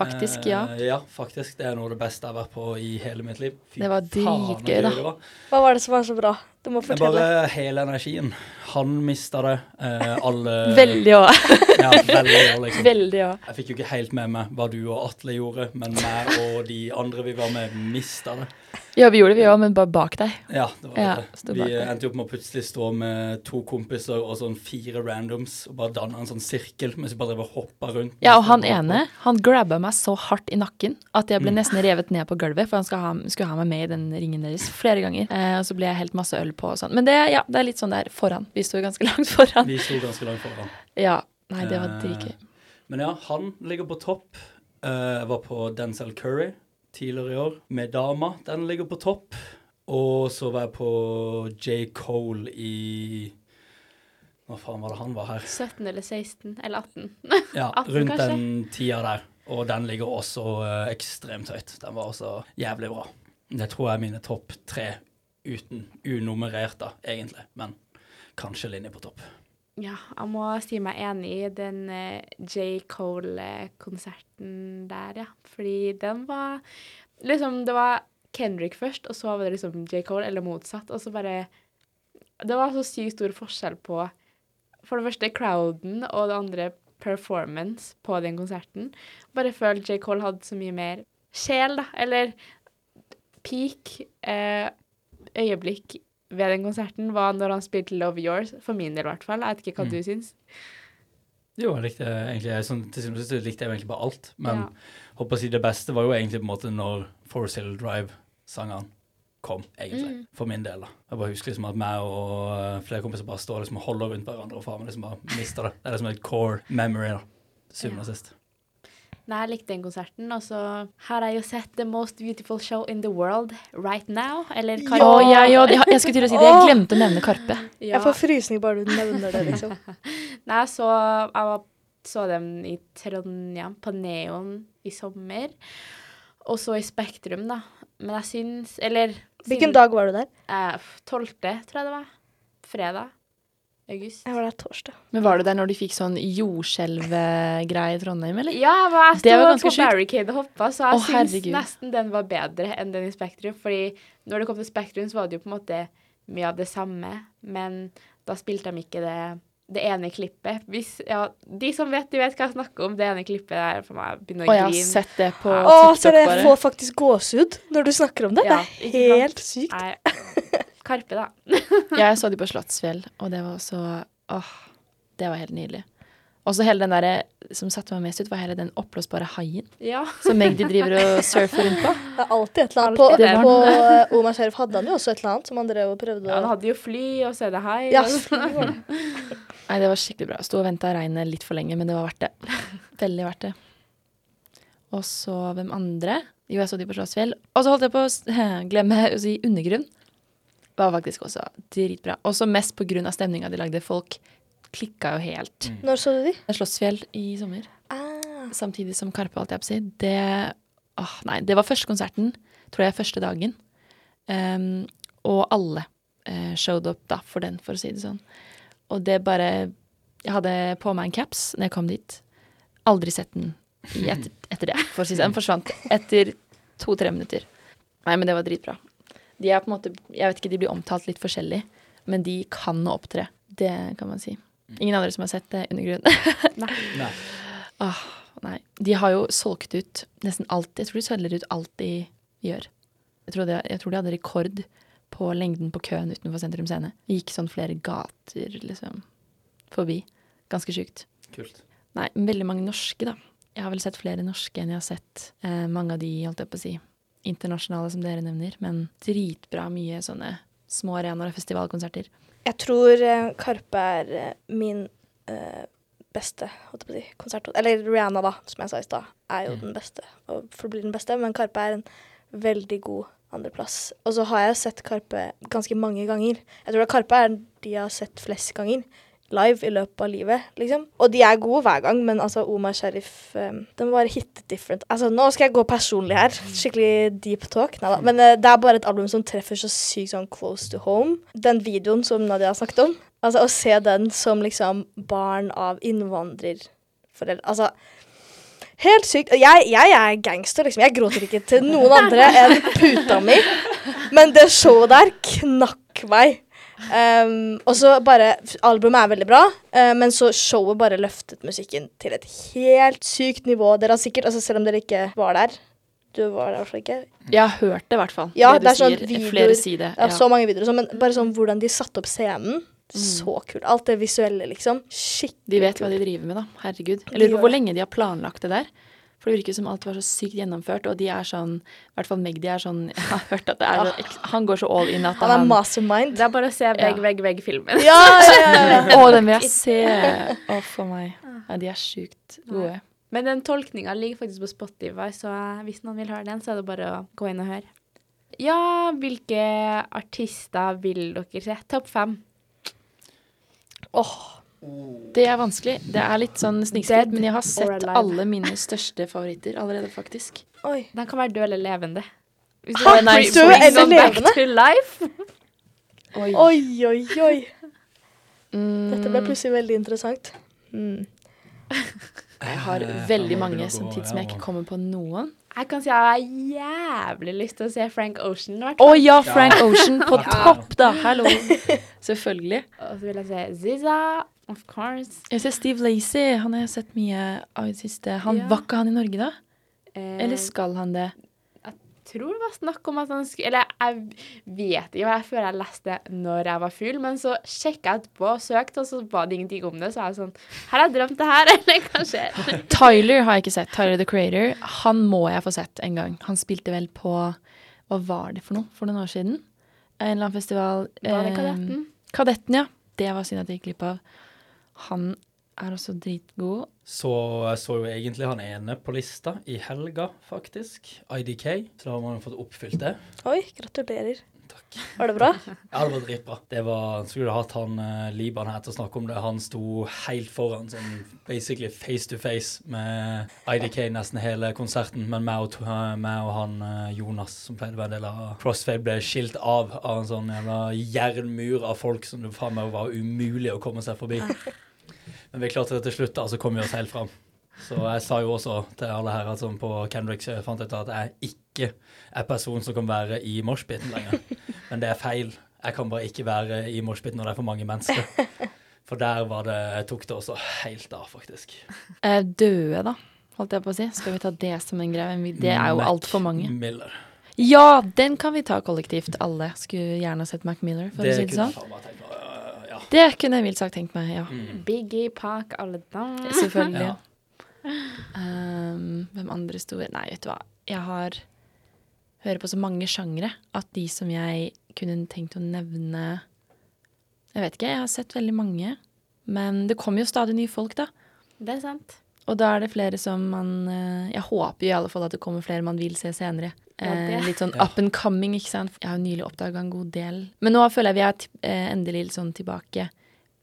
Faktisk, ja. Eh, ja, faktisk. Det er noe av det beste jeg har vært på i hele mitt liv. Fy Det var dritgøy, da. var. Hva var det som var så bra? Du må fortelle. bare hele energien. Han mista det. Eh, alle Veldig òg. Ja, veldig. òg, Liksom. Veldig òg. Jeg fikk jo ikke helt med meg hva du og Atle gjorde, men meg og de andre vi var med, mista det. Ja, vi gjorde det, vi òg, men bare bak deg. Ja, det var Ja, det. Vi endte jo opp med å plutselig stå med to kompiser og sånn fire randoms og bare danne en sånn sirkel mens vi bare drev og hoppa rundt. Ja, og han ene, han grabba meg så hardt i nakken at jeg Mm. ble nesten revet ned på gulvet, for han skal ha, skulle ha meg med i den ringen deres flere ganger. Eh, og så ble jeg helt masse øl på og sånn. Men det, ja, det er litt sånn der foran. Vi sto ganske langt foran. Vi sto ganske langt foran. Ja. Nei, det var Eh, dritgøy. Men ja, han ligger på topp. Eh, Jeg var på Denzel Curry tidligere i år med dama. Den ligger på topp. Og så var jeg på J. Cole i Hva faen var det han var her? 17 eller 16 eller 18. Ja, 18 rundt kanskje? den tida der. Og den ligger også eh, ekstremt høyt. Den var også jævlig bra. Det tror jeg er mine topp tre uten unummerert, da, egentlig. Men kanskje linje på topp. Ja, jeg må si meg enig i den eh, J. Cole-konserten der, ja. Fordi den var Liksom, det var Kendrick først, og så var det liksom J. Cole, eller motsatt. Og så bare Det var så sykt stor forskjell på For det første crowden, og det andre performance på den konserten. Bare følte J. Cole hadde så mye mer sjel, da. Eller peak eh, øyeblikk ved den konserten var når han spilte Love Yours, for min del i hvert fall. Jeg vet ikke hva Mm. du syns. Jo, jeg likte egentlig sånn, Til syvende og sist likte jeg egentlig bare alt. Men Ja. håper å si det beste var jo egentlig på en måte når Forest Hill Drive-sangene kom, egentlig. Mm. For min del, da. Jeg bare husker liksom at meg og eh, flere kompiser bare står liksom og holder rundt hverandre og faen liksom bare mister det. Det er liksom et core memory, da. Til syvende og sist. Nei, jeg likte den konserten, og så har jeg jo sett The Most Beautiful Show in the World right now. Eller Ja. Å, ja, jeg, jeg skulle til å si det. Jeg glemte å nevne Karpe. Ja. Jeg får frysninger bare du nevner det, liksom. Nei, så, jeg var, så dem i Trondheim, på Neon, i sommer. Og så i Spektrum, da. Men jeg syns Eller Hvilken dag var du der? Eh, 12., tror jeg det var. Fredag. August. Jeg var der torsdag. Men var du der når de fikk sånn jordskjelvgreie i Trondheim, eller? Ja, jeg var, Det var ganske på. Barricade og hoppa, så jeg oh, syns nesten den var bedre enn den i Spektrum. Fordi når det kom til Spektrum, så var det jo på en måte mye av det samme, men da spilte de ikke det, det ene klippet. Hvis, ja, de som vet, de vet hva jeg snakker om. Det ene klippet der for meg begynner Og å jeg har grine. sett det på Å, TikTok Å, så jeg bare. får faktisk gåsehud når du snakker om det. Ja, det er er sant? helt sykt. Nei, Karpe, da. Jeg så de på Slottsfjell, og det var så Åh, det var helt nydelig. Og så hele den derre som satte meg mest ut, var hele den oppblåsbare haien Ja. som Magdi driver og surfer rundt på. Det er alltid et eller annet. På, det. på uh, Omar Sharif hadde han jo også et eller annet som han drev og prøvde å Ja, han hadde jo fly, og så er det hai. Ja, fly var det. Nei, det var skikkelig bra. Sto og venta regnet litt for lenge, men det var verdt det. Veldig verdt det. Og så hvem andre? Jo, jeg så de på Slottsfjell. Og så holdt jeg på å glemme å si Undergrunn. Det var faktisk også dritbra. Også mest av stemninga de lagde. Folk klikka jo helt. Når så du de? Slottsfjell i sommer. Ah, samtidig som Karpe, alt jeg på å si. Det åh, Nei, det var første konserten, tror jeg, første dagen. Um, og alle uh, showed up da for den, for å si det sånn. Og det bare Jeg hadde på meg en caps når jeg kom dit. Aldri sett den i etter, etter det, for å si det sånn. Den forsvant etter to-tre minutter. Nei, men det var dritbra. De er på en måte Jeg vet ikke, de blir omtalt litt forskjellig, men de kan å opptre. Det kan man si. Ingen andre som har sett det under grunn. Nei. Oh, nei. De har jo solgt ut nesten alt. Jeg tror de selger ut alt de gjør. Jeg tror, de, jeg tror de hadde rekord på lengden på køen utenfor Sentrum Scene. Gikk sånn flere gater liksom forbi. Ganske sjukt. Kult. Nei, veldig mange norske, da. Jeg har vel sett flere norske enn jeg har sett eh, mange av de, holdt jeg på å si, internasjonale som dere nevner. Men dritbra mye sånne små arenaer og festivalkonserter. Jeg tror eh, Karpe er eh, min uh, beste holdt på å si, konsert. Eller Rihanna, da, som jeg sa i stad, er jo Mm. den beste og forblir den beste. Men Karpe er en veldig god andreplass. Og så har jeg sett Karpe ganske mange ganger. Jeg tror Karpe er de jeg har sett flest ganger live i løpet av livet, liksom. Og de er gode hver gang, men altså Omar Sharif um, Den bare hit different. Altså, nå skal jeg gå personlig her. Skikkelig deep talk. Neida. Men uh, det er bare et album som treffer så sykt sånn close to home. Den videoen som Nadia har snakket om, altså å se den som liksom barn av innvandrerforeldre Altså Helt sykt. Jeg, jeg er gangster, liksom. Jeg gråter ikke til noen andre enn puta mi. Men det showet der knakk meg. Um, og så bare Albumet er veldig bra, uh, men så showet bare løftet musikken til et helt sykt nivå. Dere har sikkert, altså Selv om dere ikke var der Du var der fall ikke. Jeg har hørt det, i hvert fall. Ja, det det er sånn videoer- Flere sier. Ja. Så mange videoer og sånn, men bare sånn hvordan de satte opp scenen. Så kult. Alt det visuelle, liksom. Skikkelig De vet hva de driver med, da. Herregud. Jeg lurer på hvor lenge de har planlagt det der. For det virker som alt var så sykt gjennomført, og de er sånn I hvert fall Magdi er sånn Jeg har hørt at det er så, Han går så all in at Han Han er mastermind. Det er bare å se Vegg, Ja. vegg, vegg-filmen. Ja, ja, ja, ja. Å, den vil jeg se! Å, for meg. Ja, de er sjukt gode. Men den tolkninga ligger faktisk på Spotify, så hvis noen vil høre den, så er det bare å gå inn og høre. Ja, hvilke artister vil dere se? Topp fem. Åh, Det er vanskelig. Det er litt sånn snikskritt, men jeg har sett alle mine største favoritter allerede, faktisk. oi. Den kan være død eller levende. Hvis du er død eller back levende? to life. Oi. Oi, oi, oi. Mm, Dette ble plutselig veldig interessant. Mm. Jeg har Eh, veldig mange samtidig som gå, tid som jeg ikke kommer på noen. Jeg kan si jeg har jævlig lyst til å se Frank Ocean. Å oh, ja, Frank Ocean på topp, da! Hallo! Selvfølgelig. Og så vil jeg se Ziza, of course. Jeg ser Steve Lacey. Han har jeg sett mye av i det siste. Han Ja. Var ikke han i Norge, da? Eh, Eller skal han det? Jeg tror det var snakk om at han skulle Eller jeg vet ikke, jeg føler jeg leste det når jeg var full, men så sjekka jeg etterpå og søkte, og så var det ingenting om det. Så jeg er sånn Her har jeg drømt det her, eller hva skjer? Tyler har jeg ikke sett. Tyler the Creator. Han må jeg få sett en gang. Han spilte vel på Hva var det for noe for noen år siden? En eller annen festival. Var det eh, Kadetten? Kadetten, ja. Det var synd at jeg gikk glipp av. Han er også dritgod. Så jeg så jo egentlig han ene på lista i helga, faktisk. IDK. Så da har man jo fått oppfylt det. Oi, gratulerer. Takk. Var det bra? Ja, det var dritbra. Det var, skulle hatt han eh, Liban her til å snakke om det. Han sto helt foran, sånn basically face to face med IDK nesten hele konserten. Men meg og, to- meg og han eh, Jonas, som pleide å være en del av Crossfade, ble skilt av av en sånn jævla jernmur av folk som det faen meg var umulig å komme seg forbi. Men vi klarte det til slutt, da, så kom vi oss helt fram. Så jeg sa jo også til alle her at sånn på Kendrick fant jeg ut at jeg ikke er person som kan være i moshpiten lenger. Men det er feil. Jeg kan bare ikke være i moshpiten når det er for mange mennesker. For der var det, jeg tok det også helt av, faktisk. Eh, døde, da, holdt jeg på å si. Skal vi ta det som en greie? Det er jo altfor mange. Miller. Ja, den kan vi ta kollektivt, alle. Skulle gjerne sett Mac Miller, for Det å si det sånn. Det kunne jeg mildt sagt tenkt meg, ja. Mm. Biggie, Park, alle dem. Selvfølgelig. Ja. Um, hvem andre store Nei, vet du hva. Jeg har hører på så mange sjangre at de som jeg kunne tenkt å nevne Jeg vet ikke, jeg har sett veldig mange. Men det kommer jo stadig nye folk, da. Det er sant. Og da er det flere som man eh, Jeg håper jo i alle fall at det kommer flere man vil se senere. Ja, Eh, litt sånn up and coming, ikke sant. Jeg har jo nylig oppdaga en god del. Men nå føler jeg vi er eh, endelig litt sånn tilbake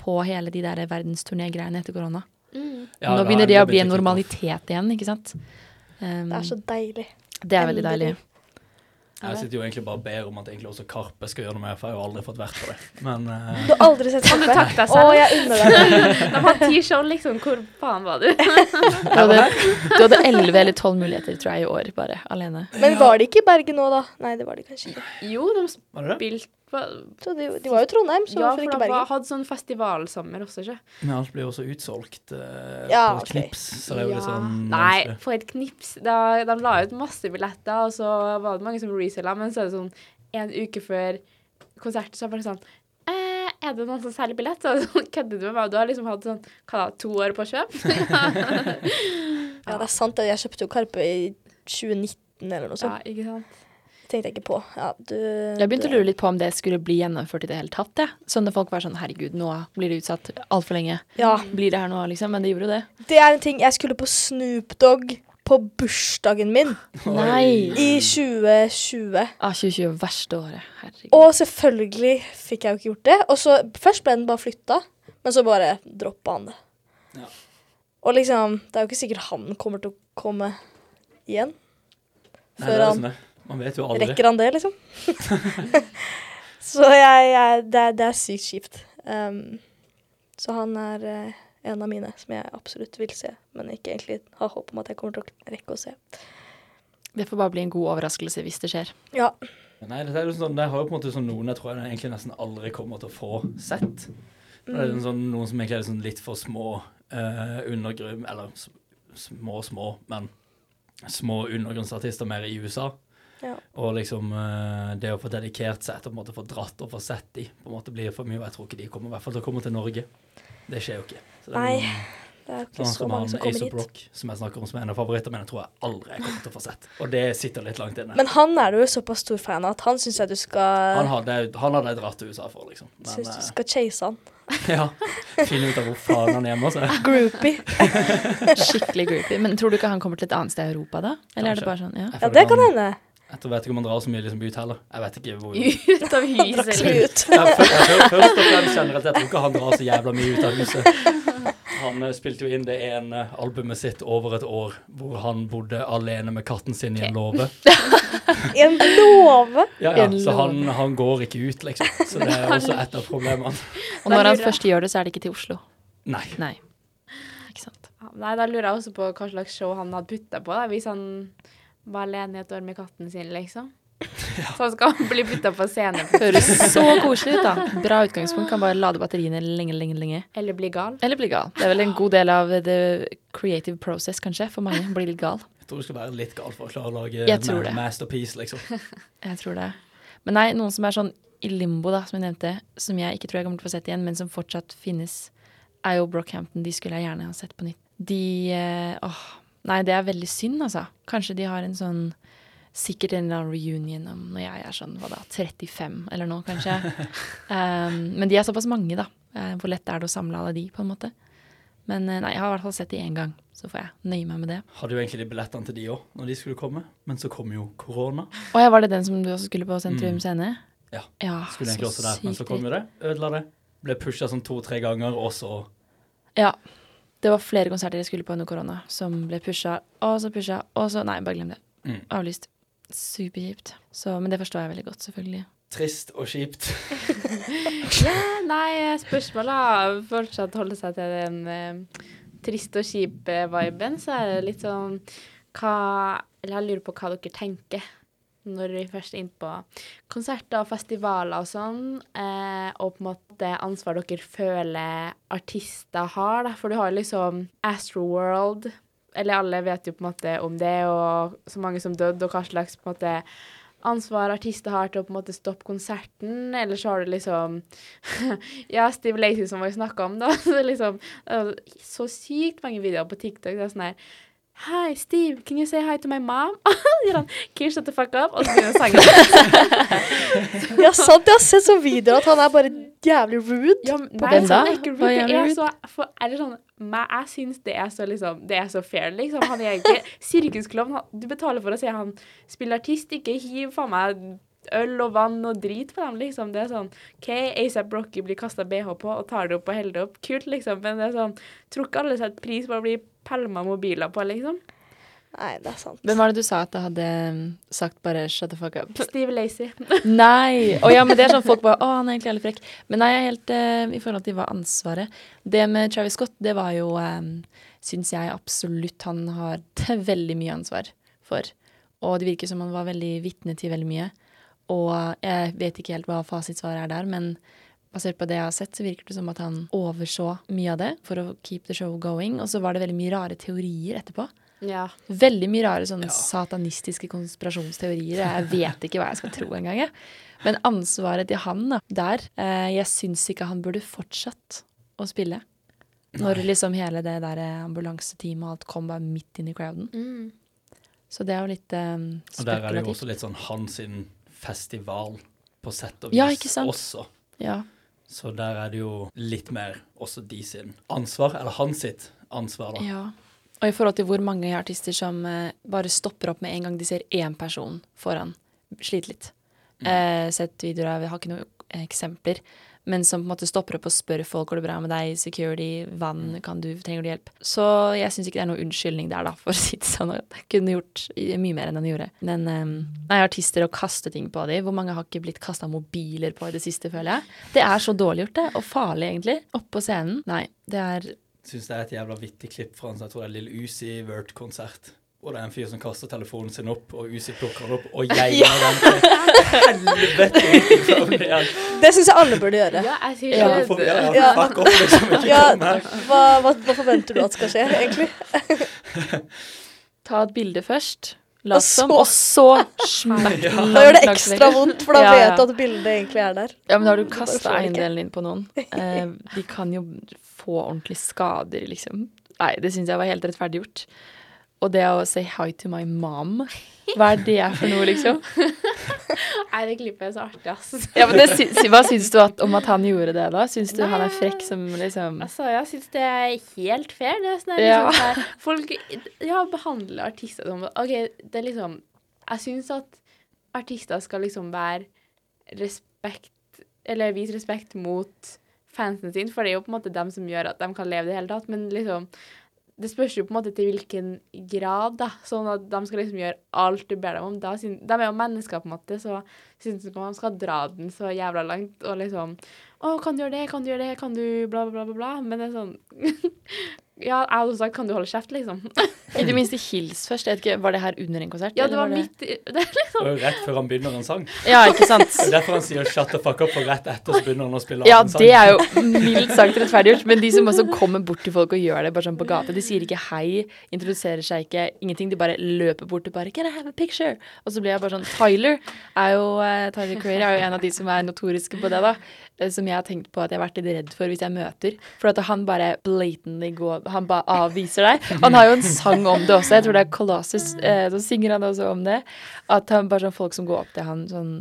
på hele de der verdensturné-greiene etter korona. Ja, nå begynner er det å bli en normalitet igjen, ikke sant. Um, Det er så deilig. det er veldig deilig. Jeg sitter jo egentlig bare og ber om at egentlig også Karpe skal gjøre noe mer, for jeg har jo aldri fått vært på det. Men uh... Du har aldri sett Karpe? takke deg Å, selv? jeg unner deg det. De har ti show, liksom. Hvor faen var du? Du hadde, du hadde 11 eller 12 muligheter, tror jeg, i år, bare alene. Men var det ikke i Bergen nå, da? Nei, det var det kanskje ikke. Jo, de var det det? spilte Så de, de var jo i Trondheim, så Ja, hvorfor ikke de for de hadde sånn festivalsommer også, ikke? Men alt blir jo også utsolgt eh, Ja, på et okay. knips, så det er jo litt sånn Nei, på et knips. Da, de la ut masse billetter, og så var det mange som resella, men så er det sånn en uke før konsert, så er det bare sånn eh, Er det noen som selger billett? Så sånn, kødder du med meg? Du har liksom hatt sånn hva da, to år på å kjøpe? Ja, det er sant. Jeg kjøpte jo Karpe i 2019 eller noe Ja, ikke sant? Tenkte jeg ikke på. Ja, du, Jeg begynte å lure litt på om det skulle bli gjennomført i det hele tatt. Ja. Sånn at folk var sånn herregud, nå blir det utsatt altfor lenge. Ja, Blir det her nå, liksom? Men det gjorde jo det. det er en ting. Jeg skulle på Snoop Dogg på bursdagen min Nei! i 2020. Ah, 2020 verste året. Herregud. Og selvfølgelig fikk jeg jo ikke gjort det. Og så Først ble den bare flytta, men så bare droppa han det. Ja. Og liksom Det er jo ikke sikkert han kommer til å komme igjen. Nei, det er han sånn det. Man vet jo aldri. Rekker han det, liksom? så jeg, jeg det, er, det er sykt kjipt. Um, så han er uh, en av mine som jeg absolutt vil se, men ikke egentlig har håp om at jeg kommer til å rekke å se. Det får bare bli en god overraskelse hvis det skjer. Ja. Nei, det er jo sånn, det har jo på en måte sånn noen jeg tror jeg egentlig nesten aldri kommer til å få sett. Det er Mm. sånn, noen som egentlig er sånn litt for små uh, undergrunn, eller små, små, men små undergrunnsartister mer i USA. Ja. Og liksom eh, det å få dedikert seg til å få dratt og få sett de, på en måte blir for mye. Og jeg tror ikke de kommer i hvert fall til å komme til Norge. Det skjer jo ikke. Så det er Nei, Det er jo ikke Sånn så mange som kommer of hit. Rock, som jeg snakker om som er en av favorittene mine, tror jeg aldri jeg kommer til å få sett. Og det sitter litt langt inne. Men han er du jo såpass stor fan av at han syns jeg du han, skal hadde, han hadde jeg dratt til USA for, liksom. Men Syns du eh, skal chase han. ja, finne ut av hvor faen han er hjemme. Så. Groupie. Skikkelig groupie. Men tror du ikke han kommer til et annet sted i Europa da? Eller er det bare sånn, ja? Ja, det kan hende. Jeg tror- vet ikke om han drar så mye liksom ut heller. Jeg vet ikke hvor Ut av huset. så ut. Først og fremst generelt, jeg tror ikke han drar så jævla mye ut av huset. Han eh, spilte jo inn det ene albumet sitt over et år, hvor han bodde alene med katten sin i en låve. I en låve. Ja, ja, så han, han går ikke ut, liksom. Så det er også et av problemene. Og når han først gjør det, så er det ikke til Oslo. Nei. Nei. Ikke sant. Nei, da lurer jeg også på hva slags show han hadde putta på, da, hvis han var alene i et år med katten sin, liksom. Så han skal bli putta på scenen Høres så koselig ut, da. Bra utgangspunkt. Kan bare lade batteriene lenge, lenge, lenge. eller bli gal. Eller bli gal. Det er vel en god del av the creative process, kanskje, for mange. Bli litt gal. Jeg tror du skal være litt gal for å klare å lage Jeg tror det. masterpiece, liksom. Jeg tror det. Men nei, noen som er sånn i limbo, da, som jeg nevnte, som jeg ikke tror jeg kommer til å få sett igjen, men som fortsatt finnes, er jo Brockhampton. De skulle jeg gjerne ha sett på nytt. De eh, Åh. Nei, det er veldig synd, altså. Kanskje de har en sånn Sikkert en eller annen reunion om når jeg er sånn, hva da, 35 eller noe, kanskje. um, men de er såpass mange, da. Eh, hvor lett er det å samle alle de, på en måte? Men eh, nei, jeg har i hvert fall sett de én gang, så får jeg nøye meg med det. Hadde jo egentlig de billettene til de òg, når de skulle komme. Men så kom jo korona. Å ja, var det den som du også skulle på Sentrum Mm. Scene? Ja, ja Skulle egentlig også der, men så kom jo det. Ødela det. Ble pusha sånn to-tre ganger, og så Ja. Det var flere konserter jeg skulle på under korona, som ble pusha, og så pusha, og så Nei, bare glem det. Mm. Avlyst. Superkjipt. Men det forstår jeg veldig godt, selvfølgelig. Trist og kjipt. Ja, nei, spørsmålet har fortsatt holdt seg til den eh, trist og kjipe viben, så er det litt sånn hva Eller jeg lurer på hva dere tenker når vi først er inne på konserter og festivaler og sånn, eh, og på en måte ansvar dere føler artister har, da. For du har liksom Astroworld, eller alle vet jo på en måte om det, og så mange som døde, og hva slags på en måte ansvar artister har til å på en måte stoppe konserten, eller så har du liksom Ja, Steve Lacey som vi snakka om, da. Så liksom så sykt mange videoer på TikTok. Det er sånn her Hi, Steve, can you say hi to my mom? Sier han. Can you shut the fuck up? Og så begynner han sangen. Ja, sant. Jeg har sett sånne videoer at han er bare jævlig rude. Ja, men- På nei, sånn er ikke rude. Det er rude? så for, er det sånn men Jeg syns det er så liksom Det er så fair, liksom. Han er ikke sirkusklovn. Du betaler for å se han spille artist, ikke hiv faen meg øl og vann og drit på dem, liksom. Det er sånn OK, ASAP Rocky blir kasta BH på og tar det opp og holder det opp. Kult, liksom. Men det er sånn Tror ikke alle setter pris på å bli pælma mobiler på, liksom. Nei, det er sant. Hvem var det du sa at det hadde um, sagt bare 'shut the fuck up'? Steve Lacey. Nei! Å ja, men det er sånn folk bare 'Å, han er egentlig jævlig frekk'. Men nei, jeg er helt uh, i forhold til hva ansvaret Det med Travis Scott, det var jo um, Syns jeg absolutt han har veldig mye ansvar for. Og det virker som han var veldig vitne til veldig mye. Og jeg vet ikke helt hva fasitsvaret er der, men basert på det jeg har sett, så virker det som at han overså mye av det for å keep the show going. Og så var det veldig mye rare teorier etterpå. Ja. Veldig mye rare sånne Ja. satanistiske konspirasjonsteorier. Jeg vet ikke hva jeg skal tro engang. Men ansvaret til han da, der eh, Jeg syns ikke han burde fortsatt å spille. Når liksom hele det der ambulanseteamet og alt kom bare midt inn i crowden. Mm. Så det er jo litt spekulativt. Og der er det jo også litt sånn hans sin festival, på sett og vis, Ja, ikke sant? også. Ja. Så der er det jo litt mer også de sin ansvar, eller hans sitt ansvar, da. ja. Og i forhold til hvor mange artister som eh, bare stopper opp med en gang de ser én person foran, sliter litt. Eh, sett videoer av, jeg har ikke noen eksempler, men som på en måte stopper opp og spør folk går det bra med deg, security, vann, kan du, trenger du hjelp? Så jeg syns ikke det er noen unnskyldning der, da, for å si det sånn. Jeg kunne gjort mye mer enn han gjorde. Men um, nei, artister å kaste ting på dem, hvor mange har ikke blitt kasta mobiler på i det siste, føler jeg. Det er så dårlig gjort, det, og farlig, egentlig. Oppå scenen. Nei, det er Syns det er et jævla vittig klipp fra en sånn, jeg tror det er Lille Uzi Vert-konsert. Og det er en fyr som kaster telefonen sin opp, og Usi plukker den opp og geier den til helvete. Det syns jeg alle burde gjøre. Ja, jeg sier Ja. det. Ja, Ja. ja, fuck off, liksom. Ikke Ja, kom her. hva, hva, hva forventer du at skal skje, egentlig? ta et bilde først, lat Og så- som, og så smakk Ja. Da gjør det ekstra vondt, for da Ja, ja. vet du at bildet egentlig er der. Ja, men da har du kasta eiendelen din på noen. Eh, de kan jo få ordentlige skader, liksom. Nei, det syns jeg var helt rettferdiggjort. Og det å say hi to my mom, hva er det for noe, liksom? Nei, det klippet er så artig, ass. Ja, men det, sy Hva syns du at, om at han gjorde det, da? Syns du han er frekk som liksom Altså, jeg syns det er helt fair. Det er sånn det liksom, ja. der, folk ja, behandler artister som OK, det er liksom Jeg syns at artister skal liksom være respekt Eller vise respekt mot fansen sin, for det er jo på en måte dem som gjør at de kan leve det hele tatt. Men liksom det spørs jo på en måte til hvilken grad, da. Sånn at de skal liksom gjøre alt du ber dem om. Da, de er jo mennesker, på en måte, så syns ikke man skal dra den så jævla langt og liksom Å, kan du gjøre det, kan du gjøre det, kan du bla, bla, bla, bla. Men det er sånn Ja, jeg hadde sagt kan du holde kjeft, liksom. I det minste hils først. Jeg vet ikke, Var det her under en konsert? Ja, det var, var midt i det liksom Det var jo rett før han begynner en sang. Ja, ikke sant? Det er derfor han sier 'shut the fuck up', for rett etter så begynner han å spille Ja, en sang. Ja, det er jo mildt sagt rettferdiggjort. Men de som også kommer bort til folk og gjør det bare sånn på gata, de sier ikke hei, introduserer seg ikke, ingenting. De bare løper bort og bare 'Can I have a picture?' Og så blir jeg bare sånn Tyler er jo eh, Tyler Creator er jo en av de som er notoriske på det, da. Eh, Som jeg har tenkt på at jeg har vært litt redd for hvis jeg møter. For at han bare blatantly går Han bare avviser deg. Han har jo en sang om det også. Jeg tror det er Colossus. Eh, så synger han også om det. At han bare sånn folk som går opp til han sånn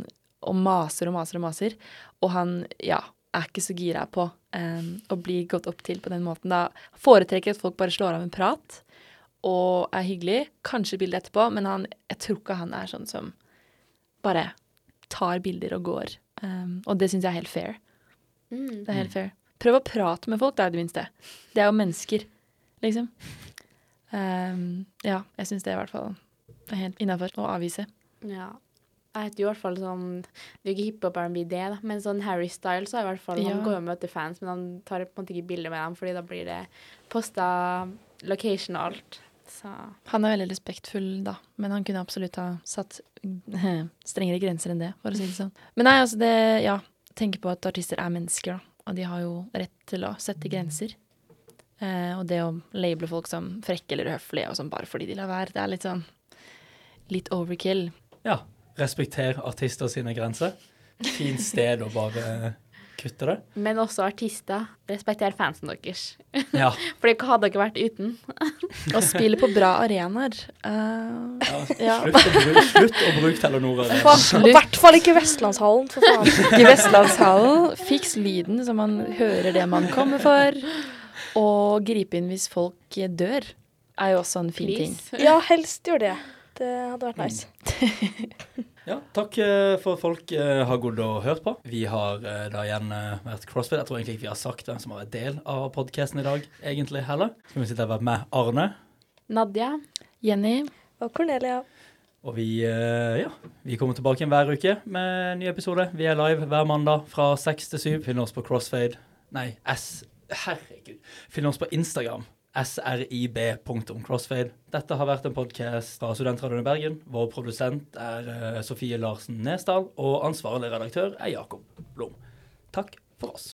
og maser og maser og maser. Og han, ja, er ikke så gira på eh, å bli gått opp til på den måten. Da foretrekker at folk bare slår av en prat og er hyggelig. Kanskje bilde etterpå, men han, jeg tror ikke han er sånn som bare tar bilder og går. Um, og det syns jeg er helt fair. Mm. Det er helt fair. Prøv å prate med folk, da, i det minste. Det er jo mennesker, liksom. Um, ja, jeg syns det i hvert fall er helt innafor å avvise. Ja. Jeg heter jo i hvert fall sånn Det er jo ikke hiphop R&B det, da, men sånn Harry Styles har i hvert fall Ja. Han går jo og møter fans, men han tar på en måte ikke bilder med dem, fordi da blir det posta location og alt. Så Han er veldig respektfull, da, men han kunne absolutt ha satt strengere grenser enn det, for å si det sånn. Men nei, altså det Ja, tenker på at artister er mennesker, da, og de har jo rett til å sette grenser. Eh, og det å label folk som frekke eller uhøflige og sånn bare fordi de lar være, det er litt sånn Litt overkill. Ja. Respekter artister sine grenser. Fint sted å bare kutte det. Men også artister. Respekter fansen deres. Ja. For hva hadde dere vært uten. Og spille på bra arenaer. Uh, ja. ja. Slutt, å bruke, slutt å bruke Telenor. Arena. I hvert fall ikke Vestlandshallen, for faen. I Vestlandshallen, fiks lyden så man hører det man kommer for. Og gripe inn hvis folk dør, er jo også en fin ting. Ja, helst gjør det. Det hadde vært nice. Ja, takk eh, for at folk eh, har gått og hørt på. Vi har eh, da igjen vært CrossFit. Jeg tror egentlig ikke vi har sagt hvem som har vært del av podkasten i dag, egentlig heller. Skal vi sitte her med Arne. Nadia. Jenny, Og Cornelia. Og vi, ja, vi kommer tilbake igjen hver uke med en ny episode. Vi er live hver mandag fra seks til syv. Finn oss på Crossfade. Nei, S... Herregud. Finn oss på Instagram. srib.crossfade. Dette har vært en podkast fra Studentradioen i Bergen. Vår produsent er eh, Sofie Larsen Nesdal, og ansvarlig redaktør er Jakob Blom. Takk for oss.